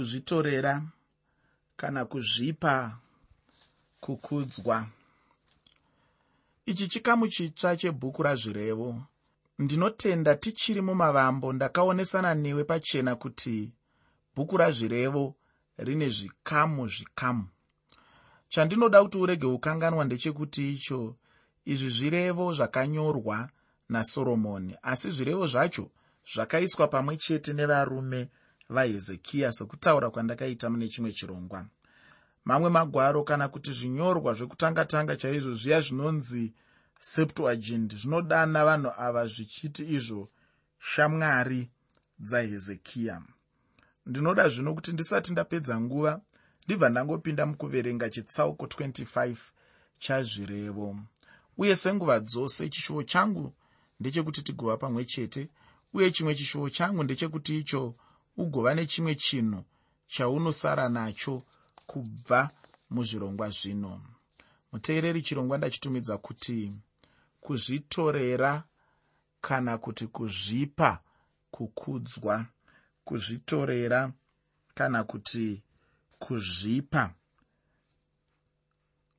kuzvitorera kana kuzvipa kukudzwa. Ichi chikamu chitsva chebhuku razvirevo. Ndinotenda tichiri mumavambo ndakaonesana newe pachena kuti bhuku razvirevo rine zvikamu zvikamu. Chandinoda kuti urege kukanganwa ndechekuti icho izvi zvirevo zvakanyorwa nasoromoni asi zvirevo zvacho zvakaiswa pamwe chete nevarume vahezekiya sokutaura kwandakaita mune chimwe chirongwa. Mamwe magwaro kana kuti zvinyorwa zvekutanga-tanga chaizvo zviya zvinonzi septuagint zvinodana vanhu ava zvichiti izvo shamwari dzahezekiya. Ndinoda zvino kuti ndisati ndapedza nguva ndibva ndangopinda mukuverenga chitsauko 25 chazvirevo. Uye senguva dzose chishuvo changu ndechekuti tigova pamwe chete uye chimwe chishuvo changu ndechekuti icho ugova nechimwe chinhu chaunosara nacho kubva muzvirongwa zvino. Muteereri chirongwa ndachitumidza kuti kuzvitorera kana kuti kuzvipa kukudzwa. Kuzvitorera kana kuti kuzvipa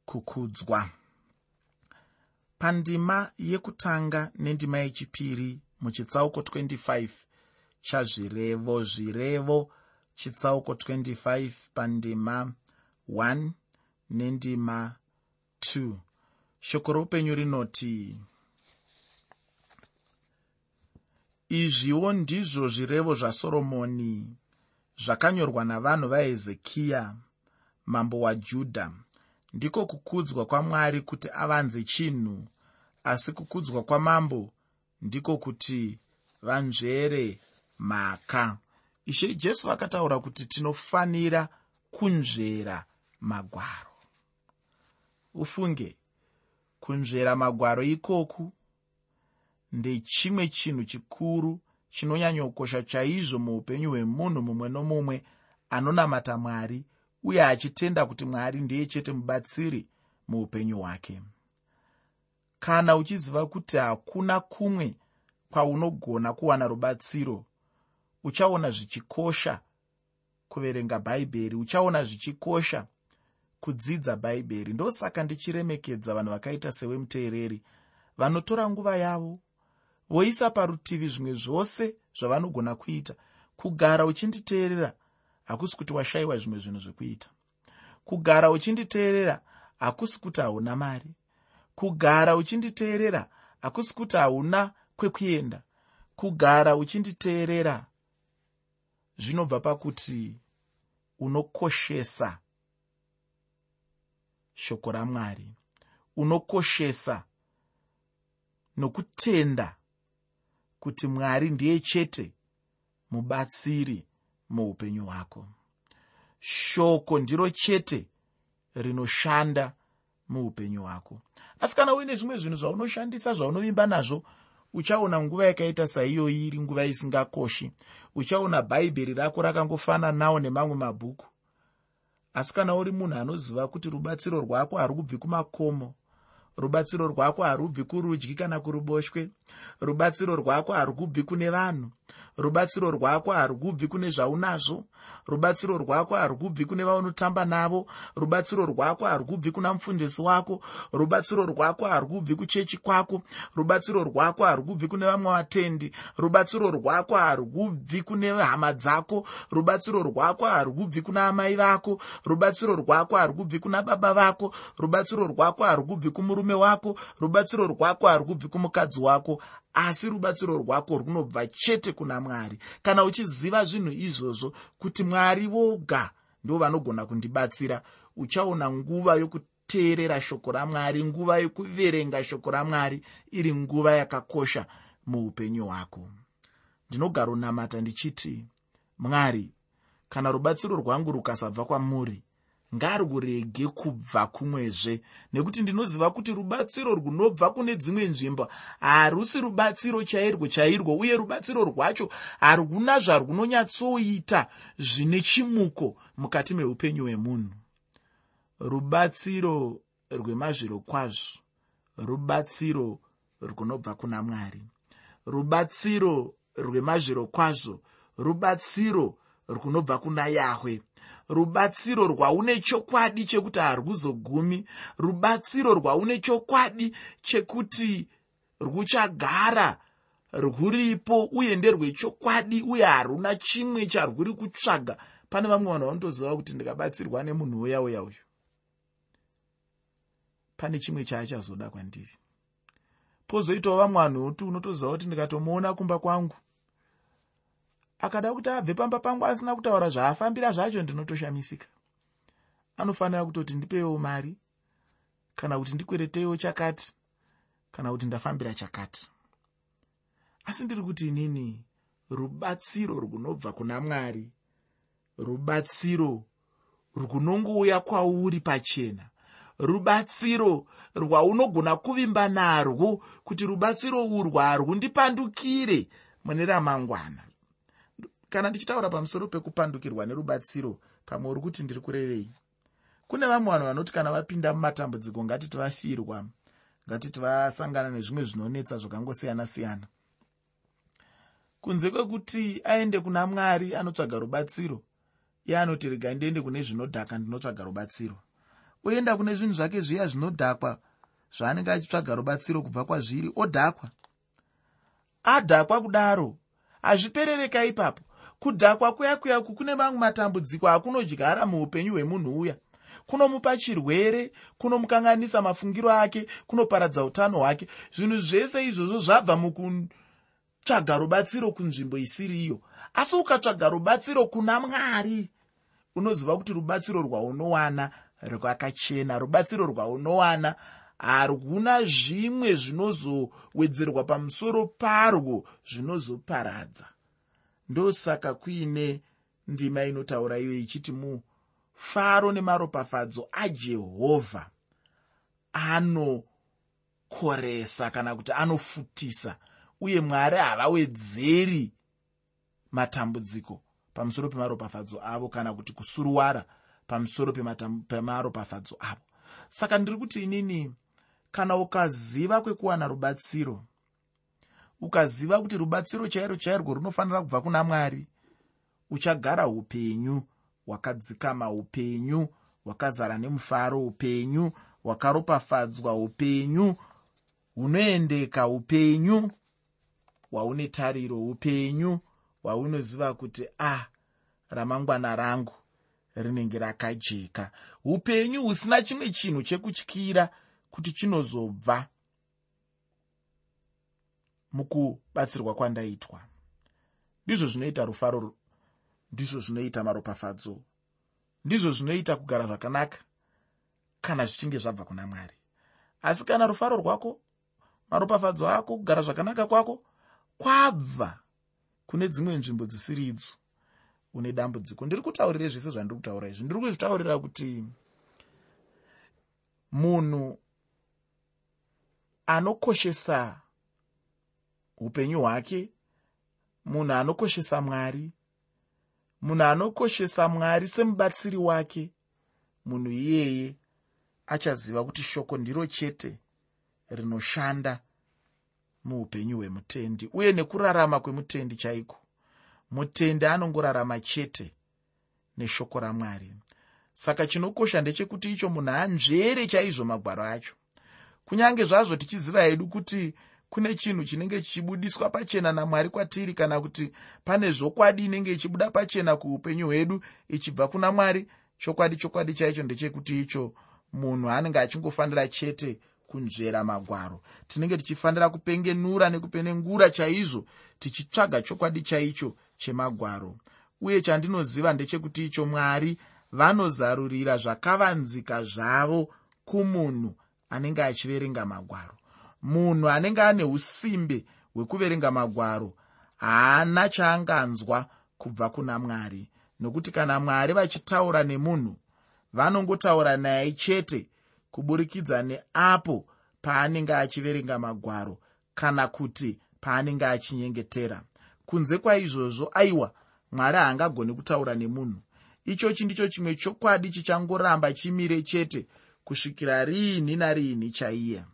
kukudzwa. Pandima yekutanga nendima yechipiri muchitsauko 25 chazvirevo zvirevo chitsauko 25 pandima 1 nendima 2 shoko roupenyu rinoti izviwo ndizvo zvirevo zvasoromoni zvakanyorwa navanhu vahezekiya mambo wajudha ndiko kukudzwa kwamwari kuti avanze chinhu asi kukudzwa kwamambo ndiko kuti vanzvere mhaka. Ishe jesu vakataura kuti tinofanira kunzvera magwaro. Ufunge kunzvera magwaro ikoku ndechimwe chinhu chikuru chinonyanyokosha chaizvo muupenyu hwemunhu mumwe nomumwe anonamata mwari uye achitenda kuti mwari ndiye chete mubatsiri muupenyu hwake. Kana uchiziva kuti hakuna kumwe kwaunogona kuwana rubatsiro uchaona zvichikosha kuverenga bhaibheri uchaona zvichikosha kudzidza bhaibheri. Ndosaka ndichiremekedza vanhu vakaita sewemuteereri vanotora nguva yavo voisa parutivi zvimwe zvose zvavanogona kuita. Kugara uchinditeerera hakusi kuti washayiwa zvimwe zvinhu zvekuita. Kugara uchinditeerera hakusi kuti hauna mari. Kugara uchinditeerera hakusi kuti hauna kwekuenda. Kugara uchinditeerera zvinobva pakuti unokoshesa shoko ramwari. Unokoshesa nokutenda kuti mwari ndiye chete mubatsiri muupenyu hwako. Shoko ndiro chete rinoshanda muupenyu hwako. Asi kana uine zvimwe zvinhu zvaunoshandisa zvaunovimba nazvo uchaona nguva yakaita saiyoyi iri nguva isingakoshi. Uchaona bhaibheri rako rakangofananawo nemamwe mabhuku. Asi kana uri munhu anoziva kuti rubatsiro rwako harubvi kumakomo rubatsiro rwako harubvi kurudyi kana kuruboshwe rubatsiro rwako harukubvi kune vanhu rubatsiro rwako harukubvi kune zvaunazvo rubatsiro rwako harukubvi kune vaunotamba navo rubatsiro rwako harukubvi kuna mufundisi wako rubatsiro rwako harukubvi kuchechi kwako rubatsiro rwako harukubvi kune vamwe vatendi rubatsiro rwako harukubvi kune hama dzako rubatsiro rwako harukubvi kuna amai vako rubatsiro rwako harukubvi kuna baba vako rubatsiro rwako harukubvi kumurume wako rubatsiro rwako harukubvi kumukadzi wako asi rubatsiro rwako runobva chete kuna mwari. Kana uchiziva zvinhu izvozvo kuti mwari voga ndo vanogona kundibatsira. Uchaona nguva yokuteerera shoko ramwari nguva yokuverenga shoko ramwari iri nguva yakakosha muupenyu hwako. Ndinogaronamata ndichiti mwari kana rubatsiro rwangu rukasabva kwamuri ngarurege kubva kumwezve. Nekuti ndinoziva kuti rubatsiro runobva kune dzimwe nzvimbo harusi rubatsiro chairwo chairwo uye rubatsiro rwacho haruna zvarunonyatsoita zvine chimuko mukati meupenyu hwemunhu. Rubatsiro rwemazviro kwazvo rubatsiro runobva kuna mwari. Rubatsiro rwemazviro kwazvo rubatsiro runobva kuna yahwe rubatsiro rwaune chokwadi chekuti harwuzogumi rubatsiro rwaune chokwadi chekuti rwuchagara rwuripo uye nderwechokwadi uye haruna chimwe charwuri kutsvaga. Pane vamwe vanhu vanotoziva kuti ndikabatsirwa nemunhu uya uya uyu pane chimwe chaachazoda kwandiri. Pozoitawo vamwe vanhu kuti unotoziva kuti ndikatomuona kumba kwangu akada kuti abve pamba pangu asina kutaura zvaafambira zvacho ndinotoshamisika anofanira kutoti ndipewo mari kana kuti ndikwereteiwo chakati kana kuti ndafambira chakati. Asi ndiri kuti inini rubatsiro runobva kuna mwari rubatsiro runongouya kwauri pachena rubatsiro rwaunogona kuvimba narwo kuti rubatsiro urwu harwundipandukire mune ramangwana kana ndichitaura pamusoro pekupandukirwa nerubatsiro pamwe uri kuti ndiri kurevei kune vamwe vanhu vanoti kana vapinda mumatambudziko ngatiti vafirwa ngatiti vasangana nezvimwe zvinonetsa zvakangosiyana-siyana. Kunze kwekuti aende kuna mwari anotsvaga rubatsiro iye anoti regai ndiende kune zvinodhaka ndinotsvaga rubatsiro. Oenda kune zvinhu zvake zviya zvinodhakwa zvaanenge achitsvaga rubatsiro kubva kwazviri odhakwa. Adhakwa kudaro hazviperereka ipapo kudhakwa kuya kuyaku kune mamwe matambudziko akunodyara muupenyu hwemunhu uya. Kunomupa chirwere kunomukanganisa mafungiro ake kunoparadza utano hwake. Zvinhu zvese izvozvo zvabva mukutsvaga rubatsiro kunzvimbo isiri iyo asi ukatsvaga rubatsiro kuna mwari unoziva kuti rubatsiro rwaunowana rwakachena. Rubatsiro rwaunowana haruna zvimwe zvinozowedzerwa pamusoro parwo zvinozoparadza ndosaka kuine ndima inotaura iyo ichiti mufaro nemaropafadzo ajehovha anokoresa kana kuti anofutisa uye mwari havawedzeri matambudziko pamusoro pemaropafadzo avo kana kuti kusuruwara pamusoro pemaropafadzo avo. Saka ndiri kuti inini kana ukaziva kwekuwana rubatsiro ukaziva kuti rubatsiro chairo chairwo runofanira kubva kuna mwari uchagara upenyu hwakadzikama upenyu hwakazara nemufaro upenyu hwakaropafadzwa upenyu hunoendeka upenyu hwaune tariro upenyu hwaunoziva kuti a ah, ramangwana rangu rinenge rakajeka. Upenyu husina chimwe chinhu chekutyira kuti chinozobva mukubatsirwa kwandaitwa. Ndizvo zvinoita rufaro ndizvo zvinoita maropafadzo ndizvo zvinoita kugara zvakanaka kana zvichinge zvabva kuna mwari. Asi kana rufaro rwako maropafadzo ako kugara zvakanaka kwako kwabva kune dzimwe nzvimbo dzisiri idzo une dambudziko. Ndiri kutaurire zvese zvandiri kutaura izvi. Ndiri kuzvitaurira kuti munhu anokoshesa upenyu hwake. Munhu anokoshesa mwari. Munhu anokoshesa mwari semubatsiri wake. Munhu iyeye achaziva kuti shoko ndiro chete rinoshanda muupenyu hwemutendi uye nekurarama kwemutendi chaiko? Mutendi anongorarama chete neshoko ramwari. Saka chinokosha ndechekuti icho munhu anzvere chaizvo magwaro acho. Kunyange zvazvo tichiziva hedu kuti kune chinhu chinenge chichibudiswa pachena namwari kwatiri kana kuti pane zvokwadi inenge ichibuda pachena kuupenyu hwedu ichibva kuna mwari chokwadi chokwadi chaicho ndechekuti icho. Munhu anenge achingofanira chete kunzvera magwaro. Tinenge tichifanira kupengenura nekupenengura chaizvo tichitsvaga chokwadi chaicho chemagwaro. Uye chandinoziva ndechekuti icho mwari vanozarurira zvakavanzika zvavo kumunhu anenge achiverenga magwaro munhu anenge ane usimbe hwekuverenga magwaro haana chaanganzwa kubva kuna mwari. Nokuti kana mwari vachitaura nemunhu vanongotaura naye chete kuburikidza neapo paanenge achiverenga magwaro kana kuti paanenge achinyengetera. Kunze kwaizvozvo aiwa mwari haangagoni kutaura nemunhu. Ichochi ndicho chimwe chokwadi chichangoramba chimire chete kusvikira riini nariini chaiya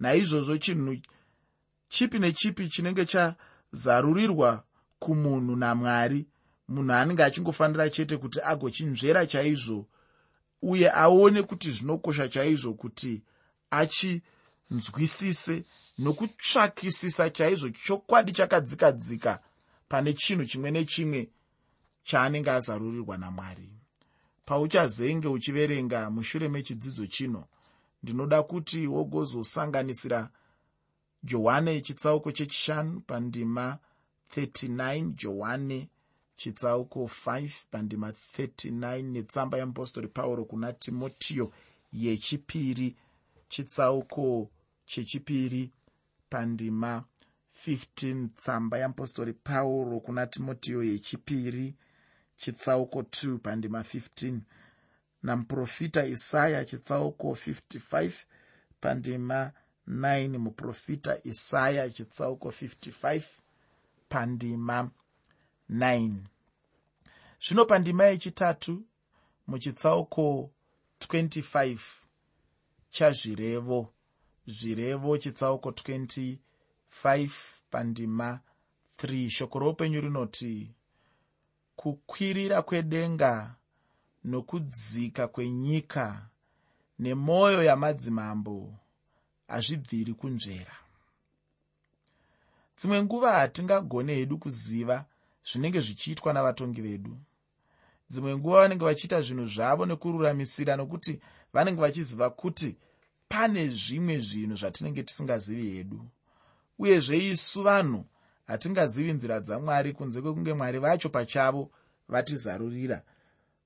naizvozvo chinhu chipi nechipi chinenge chazarurirwa kumunhu namwari munhu anenge achingofanira chete kuti agochinzvera chaizvo uye aone kuti zvinokosha chaizvo kuti achinzwisise nokutsvakisisa chaizvo chokwadi chakadzikadzika pane chinhu chimwe nechimwe chaanenge azarurirwa namwari. Pauchazenge uchiverenga mushure mechidzidzo chino ndinoda kuti wogozosanganisira johani chitsauko chechishanu pandima 39 johani chitsauko 5 pandima 39 netsamba yeapostori pauro kuna timotiyo yechipiri chitsauko chechipiri pandima 15 tsamba yeapostori pauro kuna timotiyo yechipiri chitsauko 2 pandima 15 namuprofita isaya chitsauko 55 pandima 9 muprofita isaya chitsauko 55 pandima 9 zvino pandima yechitatu muchitsauko 25 chazvirevo. Zvirevo chitsauko 25 pandima 3 shoko roupenyu rinoti kukwirira kwedenga nokudzika kwenyika nemwoyo yamadzimambo hazvibviri kunzvera. Dzimwe nguva hatingagone hedu kuziva zvinenge zvichiitwa navatongi vedu. Dzimwe nguva vanenge vachiita zvinhu zvavo nekururamisira nokuti vanenge vachiziva kuti pane zvimwe zvinhu zvatinenge tisingazivi hedu. Uyezve isu vanhu hatingazivi nzira dzamwari kunze kwekunge mwari vacho pachavo vatizarurira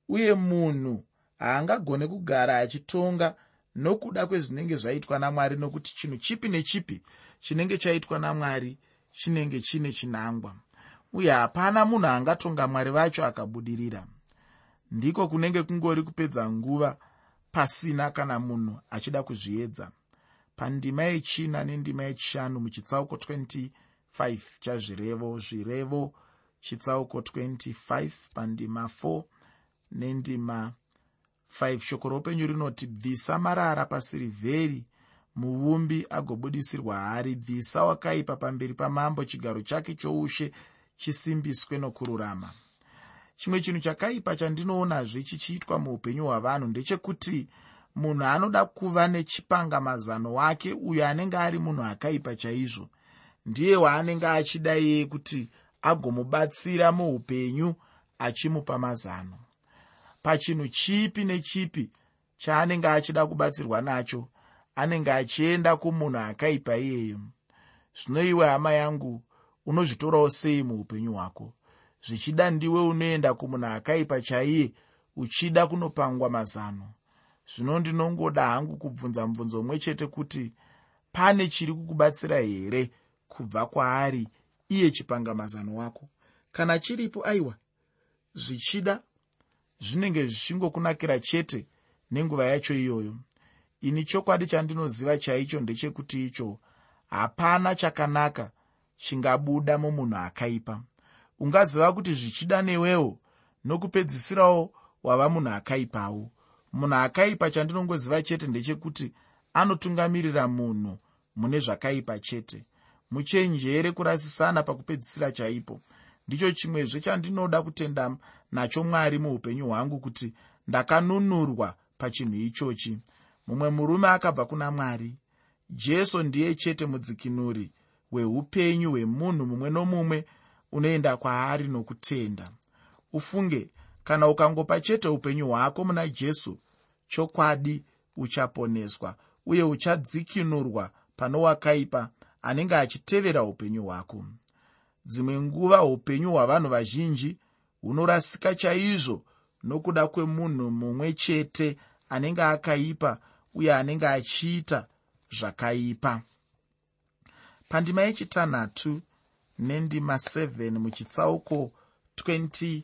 uye munhu haangagone kugara achitonga nokuda kwezvinenge zvaitwa namwari nokuti chinhu chipi nechipi chinenge chaitwa namwari chinenge chine chinangwa. Uye hapana munhu angatonga mwari vacho akabudirira. Ndiko kunenge kungori kupedza nguva pasina kana munhu achida kuzviedza. Pandima yechina nendima yechishanu muchitsauko 25 chazvirevo zvirevo chitsauko 25 pandima 4 nendima. 5 shoko roupenyu rinoti bvisa marara pasirivheri muvumbi agobudisirwa hari bvisa wakaipa pamberi pamambo chigaro chake choushe chisimbiswe nokururama. Chimwe chinhu chakaipa chandinoonazve chichiitwa muupenyu hwavanhu ndechekuti munhu anoda kuva nechipangamazano wake uyo anenge ari munhu akaipa chaizvo. Ndiye waanenge achida iye kuti agomubatsira muupenyu achimupa mazano pachinhu chipi nechipi chaanenge achida kubatsirwa nacho anenge achienda kumunhu akaipa iyeyo. Zvino iwe hama yangu unozvitorawo sei muupenyu hwako? Zvichida ndiwe unoenda kumunhu akaipa chaiye uchida kunopangwa mazano. Zvino ndinongoda hangu kubvunza mubvunzo umwe chete kuti pane chiri kukubatsira here kubva kwaari iye chipangamazano wako? Kana chiripo aiwa zvichida zvinenge zvichingokunakira chete nenguva yacho iyoyo. Ini chokwadi chandinoziva chaicho ndechekuti icho hapana chakanaka chingabuda mumunhu akaipa. Ungaziva kuti zvichida newewo nokupedzisirawo wava munhu akaipawo. Munhu akaipa chandinongoziva chete ndechekuti anotungamirira munhu mune zvakaipa chete. Muchenjere kurasisana pakupedzisira chaipo. Ndicho chimwezve chandinoda kutenda nacho mwari muupenyu hwangu kuti ndakanunurwa pachinhu ichochi. Mumwe murume akabva kuna mwari jesu ndiye chete mudzikinuri hweupenyu hwemunhu mumwe nomumwe unoenda kwaari nokutenda. Ufunge kana ukangopa chete upenyu hwako muna jesu chokwadi uchaponeswa uye uchadzikinurwa pano wakaipa anenge achitevera upenyu hwako. Dzimwe nguva upenyu hwavanhu vazhinji hunorasika chaizvo nokuda kwemunhu mumwe chete anenge akaipa uye anenge achiita zvakaipa. Pandima yechitanhatu nendima 7 muchitsauko 25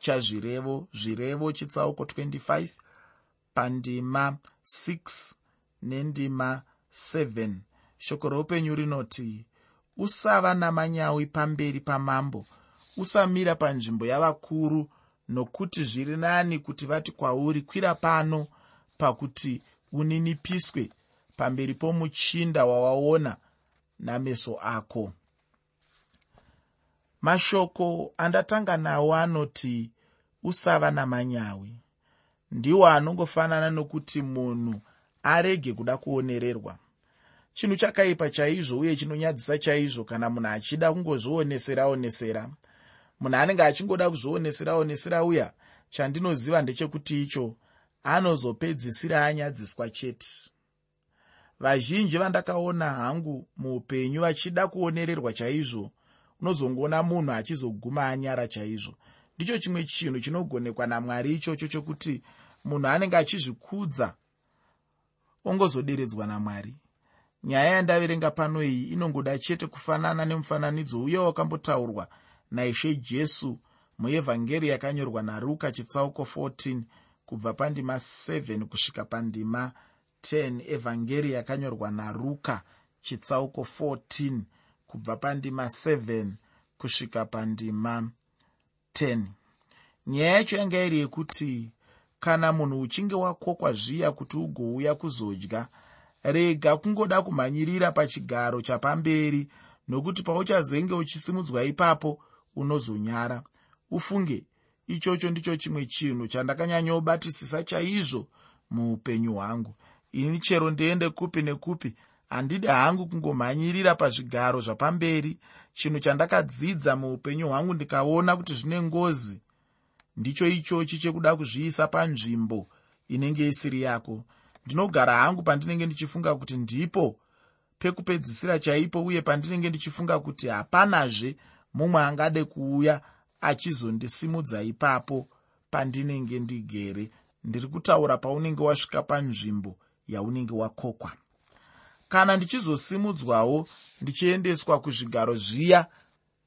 chazvirevo zvirevo chitsauko 25 pandima 6 nendima 7 shoko roupenyu rinoti usava namanyawi pamberi pamambo usamira panzvimbo yavakuru nokuti zviri nani kuti vati kwauri kwira pano pakuti uninipiswe pamberi pomuchinda wawaona nameso ako. Mashoko andatanga nawo anoti usava namanyawi. Ndiwo anongofanana nokuti munhu arege kuda kuonererwa. Chinhu chakaipa chaizvo uye chinonyadzisa chaizvo kana munhu achida kungozvionesera onesera munhu anenge achingoda kuzvionesera onesera uya chandinoziva ndechekuti icho anozopedzisira anyadziswa chete. Vazhinji vandakaona hangu muupenyu vachida kuonererwa chaizvo unozongoona munhu achizoguma anyara chaizvo. Ndicho chimwe chinhu chinogonekwa namwari ichocho chokuti munhu anenge achizvikudza ongozoderedzwa namwari. Nyaya yandaverenga pano iyi inongoda chete kufanana nemufananidzo uye wakambotaurwa naishe jesu muevhangeri yakanyorwa naruka chitsauko 14 kubva pandima 7 kusvika pandima 10 evhangeri yakanyorwa naruka chitsauko 14 kubva pandima 7 kusvika pandima 10 nyaya yacho yanga iri yekuti kana munhu uchinge wakokwa zviya kuti ugouya kuzodya rega kungoda kumhanyirira pachigaro chapamberi nokuti pauchazenge uchisimudzwa ipapo unozonyara. Ufunge ichocho ndicho chimwe chinhu chandakanyanyobatisisa chaizvo muupenyu hwangu. Ini chero ndiende kupi nekupi handidi hangu kungomhanyirira pazvigaro zvapamberi. Chinhu chandakadzidza muupenyu hwangu ndikaona kuti zvine ngozi. Ndicho ichochi chekuda kuzviisa panzvimbo inenge isiri yako. Ndinogara hangu pandinenge ndichifunga kuti ndipo pekupedzisira chaipo uye pandinenge ndichifunga kuti hapanazve mumwe angade kuuya achizondisimudza ipapo pandinenge ndigere. Ndiri kutaura paunenge wasvika panzvimbo yaunenge wakokwa. Kana ndichizosimudzwawo ndichiendeswa kuzvigaro zviya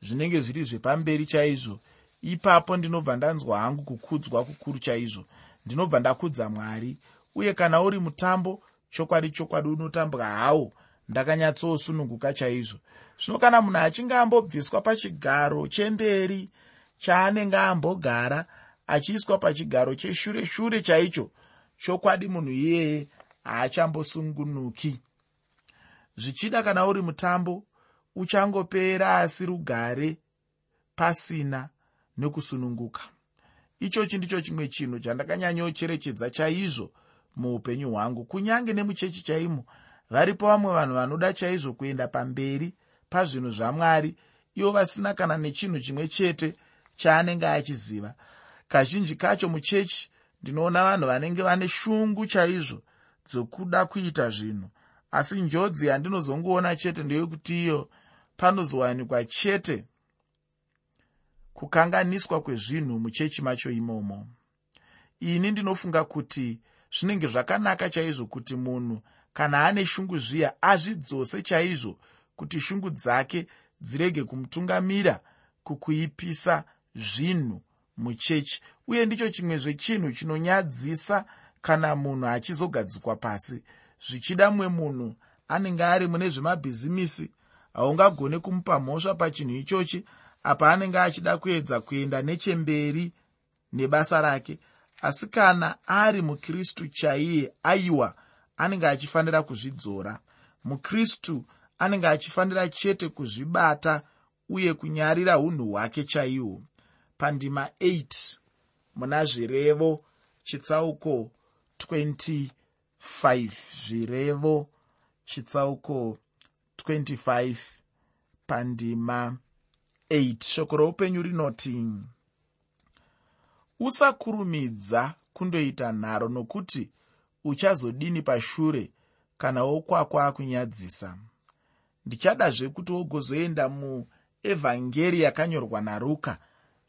zvinenge zviri zvepamberi chaizvo ipapo ndinobva ndanzwa hangu kukudzwa kukuru chaizvo. Ndinobva ndakudza mwari uye kana uri mutambo chokwadi chokwadi unotambwa hawo ndakanyatsosununguka chaizvo. Zvino kana munhu achinge ambobviswa pachigaro chemberi chaanenge ambogara achiiswa pachigaro cheshure shure chaicho chokwadi munhu iyeye haachambosungunuki. Zvichida kana uri mutambo uchangopera asi rugare pasina nekusununguka. Ichochi ndicho chimwe chinhu chandakanyanyocherechedza chaizvo muupenyu hwangu kunyange nemuchechi chaimo varipo vamwe vanhu vanoda chaizvo kuenda pamberi pazvinhu zvamwari ivo vasina kana nechinhu chimwe chete chaanenge achiziva. Kazhinji kacho muchechi ndinoona vanhu vanenge vane shungu chaizvo dzokuda kuita zvinhu asi njodzi yandinozongoona chete ndeyekuti iyo panozowanikwa chete kukanganiswa kwezvinhu muchechi macho imomo. Ini ndinofunga kuti zvinenge zvakanaka chaizvo kuti munhu kana ane shungu zviya azvidzose chaizvo kuti shungu dzake dzirege kumutungamira kukuipisa zvinhu muchechi. Uye ndicho chimwe zvechinhu chinonyadzisa kana munhu achizogadzikwa pasi. Zvichida mumwe munhu anenge ari mune zvemabhizimisi haungagone kumupa mhosva pachinhu ichochi apa anenge achida kuedza kuenda nechemberi nebasa rake. Asi kana ari mukristu chaiye aiwa anenge achifanira kuzvidzora. Mukristu anenge achifanira chete kuzvibata uye kunyarira unhu hwake chaihwo pandima 8 muna zvirevo chitsauko 25 zvirevo chitsauko 25 pandima 8 shoko roupenyu rinoti usakurumidza kundoita nharo nokuti uchazodini pashure kana wokwako akunyadzisa ndichadazve kuti wogozoenda muevhangeri yakanyorwa naruka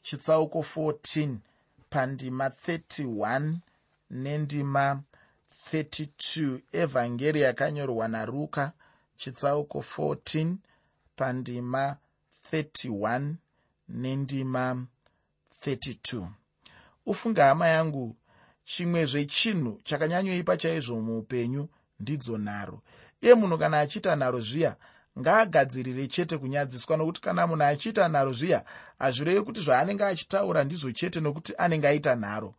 chitsauko 14 pandima 31 nendima 32 evhangeri yakanyorwa naruka chitsauko 14 pandima 31 nendima 32 ufunge hama yangu chimwe zvechinhu chakanyanyoipa chaizvo muupenyu ndidzo nharo. Iye munhu kana achiita nharo zviya ngaagadzirire chete kunyadziswa nokuti kana munhu achiita nharo zviya hazvirevi kuti zvaanenge achitaura ndizvo chete nokuti anenge aita nharo.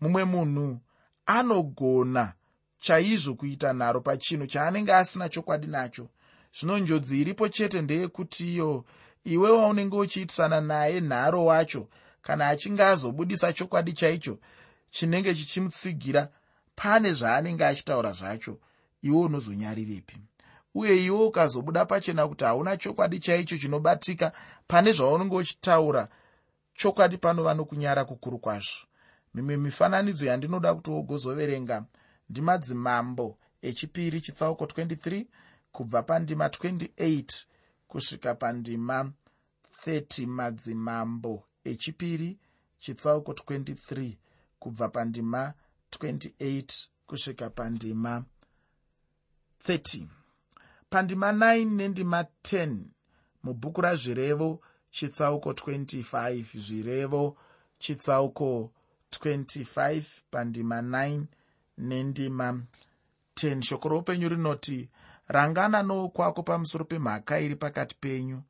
Mumwe munhu anogona chaizvo kuita nharo pachinhu chaanenge asina chokwadi nacho. Zvino njodzi iripo chete ndeyekuti iyo iwe waunenge uchiitisana naye nharo wacho kana achinge azobudisa chokwadi chaicho chinenge chichimutsigira pane zvaanenge achitaura zvacho iwe unozonyarirepi. Uye iwe ukazobuda pachena kuti hauna chokwadi chaicho chinobatika pane zvaunenge uchitaura chokwadi panova nokunyara kukuru kwazvo. Mimwe mifananidzo yandinoda kuti wogozoverenga ndimadzimambo echipiri chitsauko 23 kubva pandima 28 kusvika pandima 30 madzimambo echipiri chitsauko 23 kubva pandima 28 kusvika pandima 30 pandima 9 nendima 10 mubhuku razvirevo chitsauko 25 zvirevo chitsauko 25 pandima 9 nendima 10 shoko roupenyu rinoti rangana noukwako pamusoro pemhaka iri pakati penyu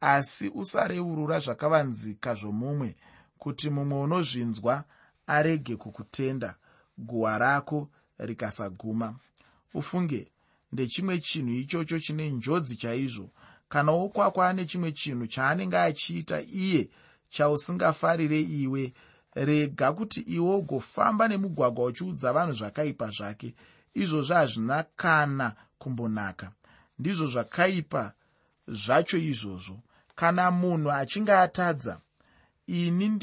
asi usareurura zvakavanzika zvomumwe kuti mumwe unozvinzwa arege kukutenda. Guhwa rako rikasaguma. Ufunge ndechimwe chinhu ichocho chine njodzi chaizvo. Kana wokwako ane chimwe chinhu chaanenge achiita iye chausingafarire iwe. Rega kuti iwe ugofamba nemugwagwa uchiudza vanhu zvakaipa zvake. Izvozvo hazvina kana kumbonaka. Ndizvo zvakaipa zvacho izvozvo. Kana munhu achinge atadza ini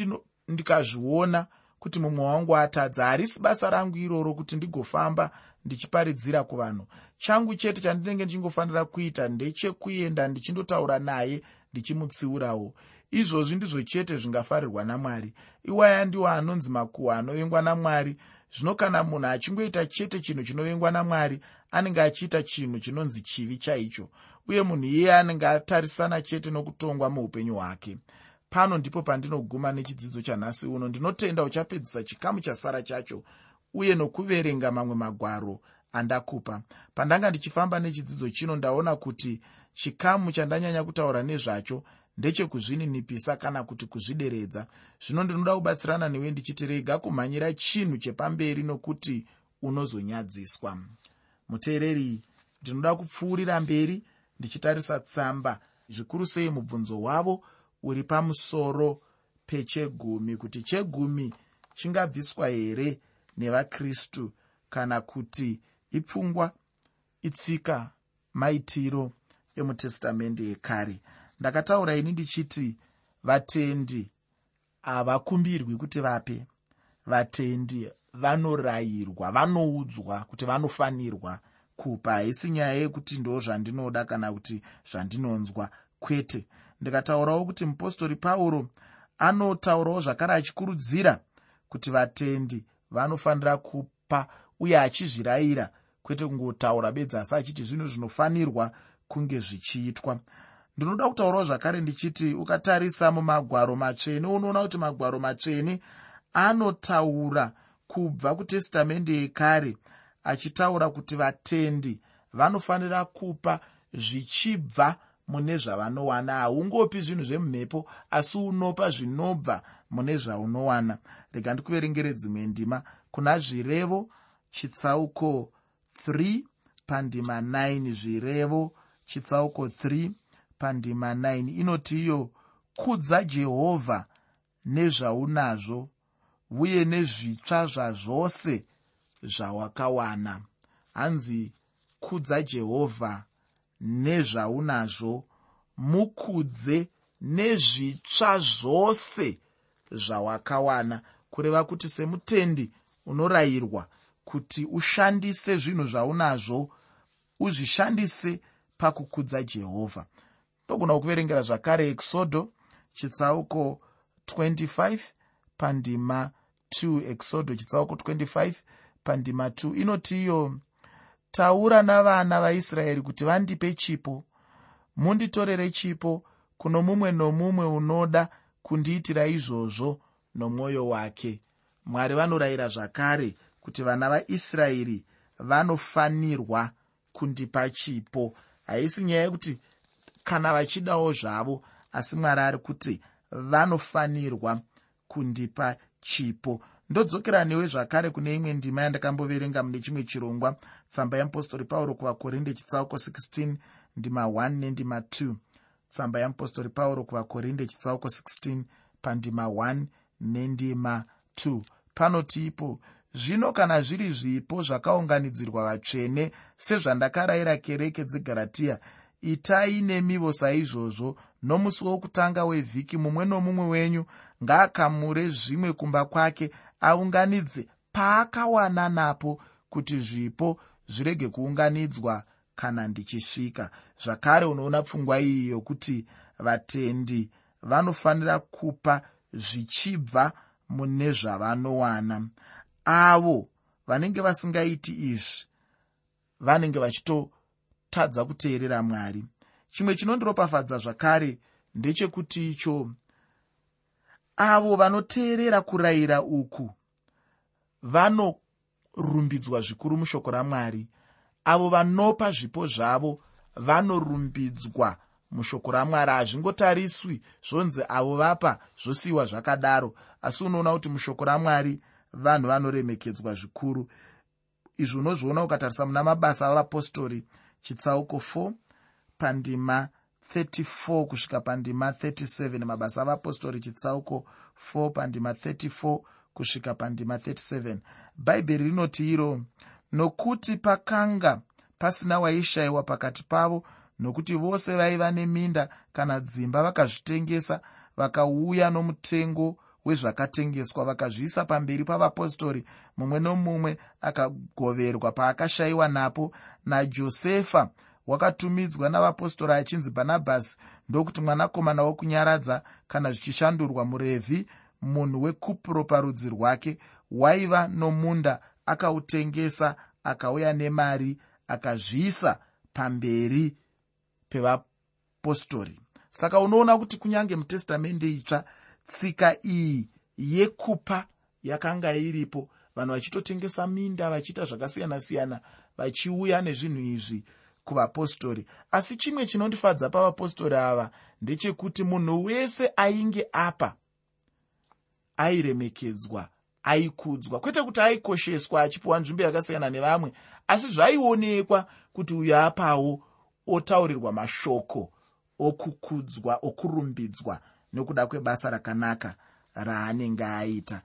ndikazviona kuti mumwe wangu atadza. Harisi basa rangu iroro kuti ndigofamba ndichiparidzira kuvanhu. Changu chete chandinenge ndichingofanira kuita ndechekuenda ndichindotaura naye ndichimutsiurawo. Izvozvi ndizvo chete zvingafarirwa namwari. Iwaya ndiwo anonzi makuhwa anovengwa namwari. Zvino kana munhu achingoita chete chinhu chinovengwa namwari anenge achiita chinhu chinonzi chivi chaicho. Uye munhu iyeye anenge atarisana chete nokutongwa muupenyu hwake pano ndipo pandinoguma nechidzidzo chanhasi uno. Ndinotenda uchapedzisa chikamu chasara chacho uye nokuverenga mamwe magwaro andakupa. Pandanga ndichifamba nechidzidzo chino ndaona kuti chikamu chandanyanya kutaura nezvacho ndechekuzvininipisa kana kuti kuzvideredza. Zvino ndinoda kubatsirana newe ndichiti rega kumhanyira chinhu chepamberi nokuti unozonyadziswa. Muteereri ndinoda kupfuurira mberi ndichitarisa tsamba. Zvikuru sei mubvunzo wavo uri pamusoro pechegumi kuti chegumi chingabviswa here nevakristu kana kuti ipfungwa itsika maitiro emutestamende yekare? Ndakataura ini ndichiti vatendi havakumbirwi kuti vape. Vatendi vanorayirwa vanoudzwa kuti vanofanirwa kupa. Haisi nyaya yekuti ndo zvandinoda kana kuti zvandinonzwa. Kwete ndikataurawo kuti mupostori pauro anotaurawo zvakare achikurudzira kuti vatendi vanofanira kupa uye achizvirayira kwete kungotaura bedzi asi achiti zvinhu zvinofanirwa kunge zvichiitwa. Ndinoda kutaurawo zvakare ndichiti ukatarisa mumagwaro matsvene unoona kuti magwaro matsvene anotaura kubva kutestamende yekare achitaura kuti vatendi vanofanira kupa zvichibva mune zvavanowana. Haungopi zvinhu zvemumhepo asi unopa zvinobva mune zvaunowana. Rega ndikuverengere dzimwe ndima. Kuna zvirevo chitsauko 3 pandima 9 zvirevo chitsauko 3 pandima 9 inoti iyo kudza jehovha nezvaunazvo uye nezvitsva zvazvose zvawakawana. Hanzi kudza jehovha nezvaunazvo mukudze nezvitsva zvose zvawakawana kureva kuti semutendi unorayirwa kuti ushandise zvinhu zvaunazvo uzvishandise pakukudza jehovha. Ndogona kuverengera zvakare exodo chitsauko 25 pandima 2 exodo chitsauko 25 pandima 2 inoti iyo taura navana vaisraeri kuti vandipe chipo. Munditorere chipo kuno mumwe nomumwe unoda kundiitira izvozvo nomwoyo wake. Mwari vanorayira zvakare kuti vana vaisraeri vanofanirwa kundipa chipo. Haisi nyaya yekuti kana vachidawo zvavo asi mwari ari kuti vanofanirwa kundipa chipo. Ndodzokera newe zvakare kune imwe ndima yandakamboverenga mune chimwe chirongwa tsamba yeapostori pauro kuvakorinde chitsauko 16 ndima 1 nendima 2 tsamba yamupostori pauro kuvakorinde chitsauko 16 pandima 1 nendima 2 panoti ipo zvino kana zviri zvipo zvakaunganidzirwa vatsvene sezvandakarayira kereke dzegaratiya itai nemivo saizvozvo. Nomusi wokutanga wevhiki mumwe nomumwe wenyu ngaakamure zvimwe kumba kwake aunganidze paakawana napo kuti zvipo zvirege kuunganidzwa kana ndichisvika. Zvakare unoona pfungwa iyi yokuti vatendi vanofanira kupa zvichibva mune zvavanowana. Avo vanenge vasingaiti izvi vanenge vachitotadza kuteerera mwari. Chimwe chinondiropafadza zvakare ndechekuti icho avo vanoteerera kurayira uku vanorumbidzwa zvikuru mushoko ramwari. Avo vanopa zvipo zvavo vanorumbidzwa mushoko ramwari. Hazvingotariswi zvonzi avo vapa zvosiyiwa zvakadaro asi unoona kuti mushoko ramwari vanhu vanoremekedzwa zvikuru. Izvi unozviona ukatarisa muna mabasa avapostori chitsauko 4 pandima 34 kusvika pandima 37 mabasa avapostori chitsauko 4 pandima 34 kusvika pandima 37 bhaibheri rinoti iro nokuti pakanga pasina waishayiwa pakati pavo nokuti vose vaiva neminda kana dzimba vakazvitengesa vakauya nomutengo wezvakatengeswa vakazviisa pamberi pavapostori mumwe nomumwe akagoverwa paakashayiwa napo najosefa wakatumidzwa navapostori achinzi bhanabhasi ndokuti mwanakomana wokunyaradza kana zvichishandurwa murevhi munhu wekupuro parudzi rwake waiva nomunda akautengesa akauya nemari akazviisa pamberi pevapostori. Saka unoona kuti kunyange mutestamende itsva tsika iyi yekupa yakanga iripo vanhu vachitotengesa minda vachiita zvakasiyana-siyana vachiuya nezvinhu izvi kuvapostori. Asi chimwe chinondifadza pavapostori ava ndechekuti munhu wese ainge apa airemekedzwa aikudzwa. Kwete kuti aikosheswa achipiwa nzvimbo yakasiyana nevamwe asi zvaionekwa kuti uyo apawo otaurirwa mashoko okukudzwa okurumbidzwa nekuda kwebasa rakanaka raanenge aita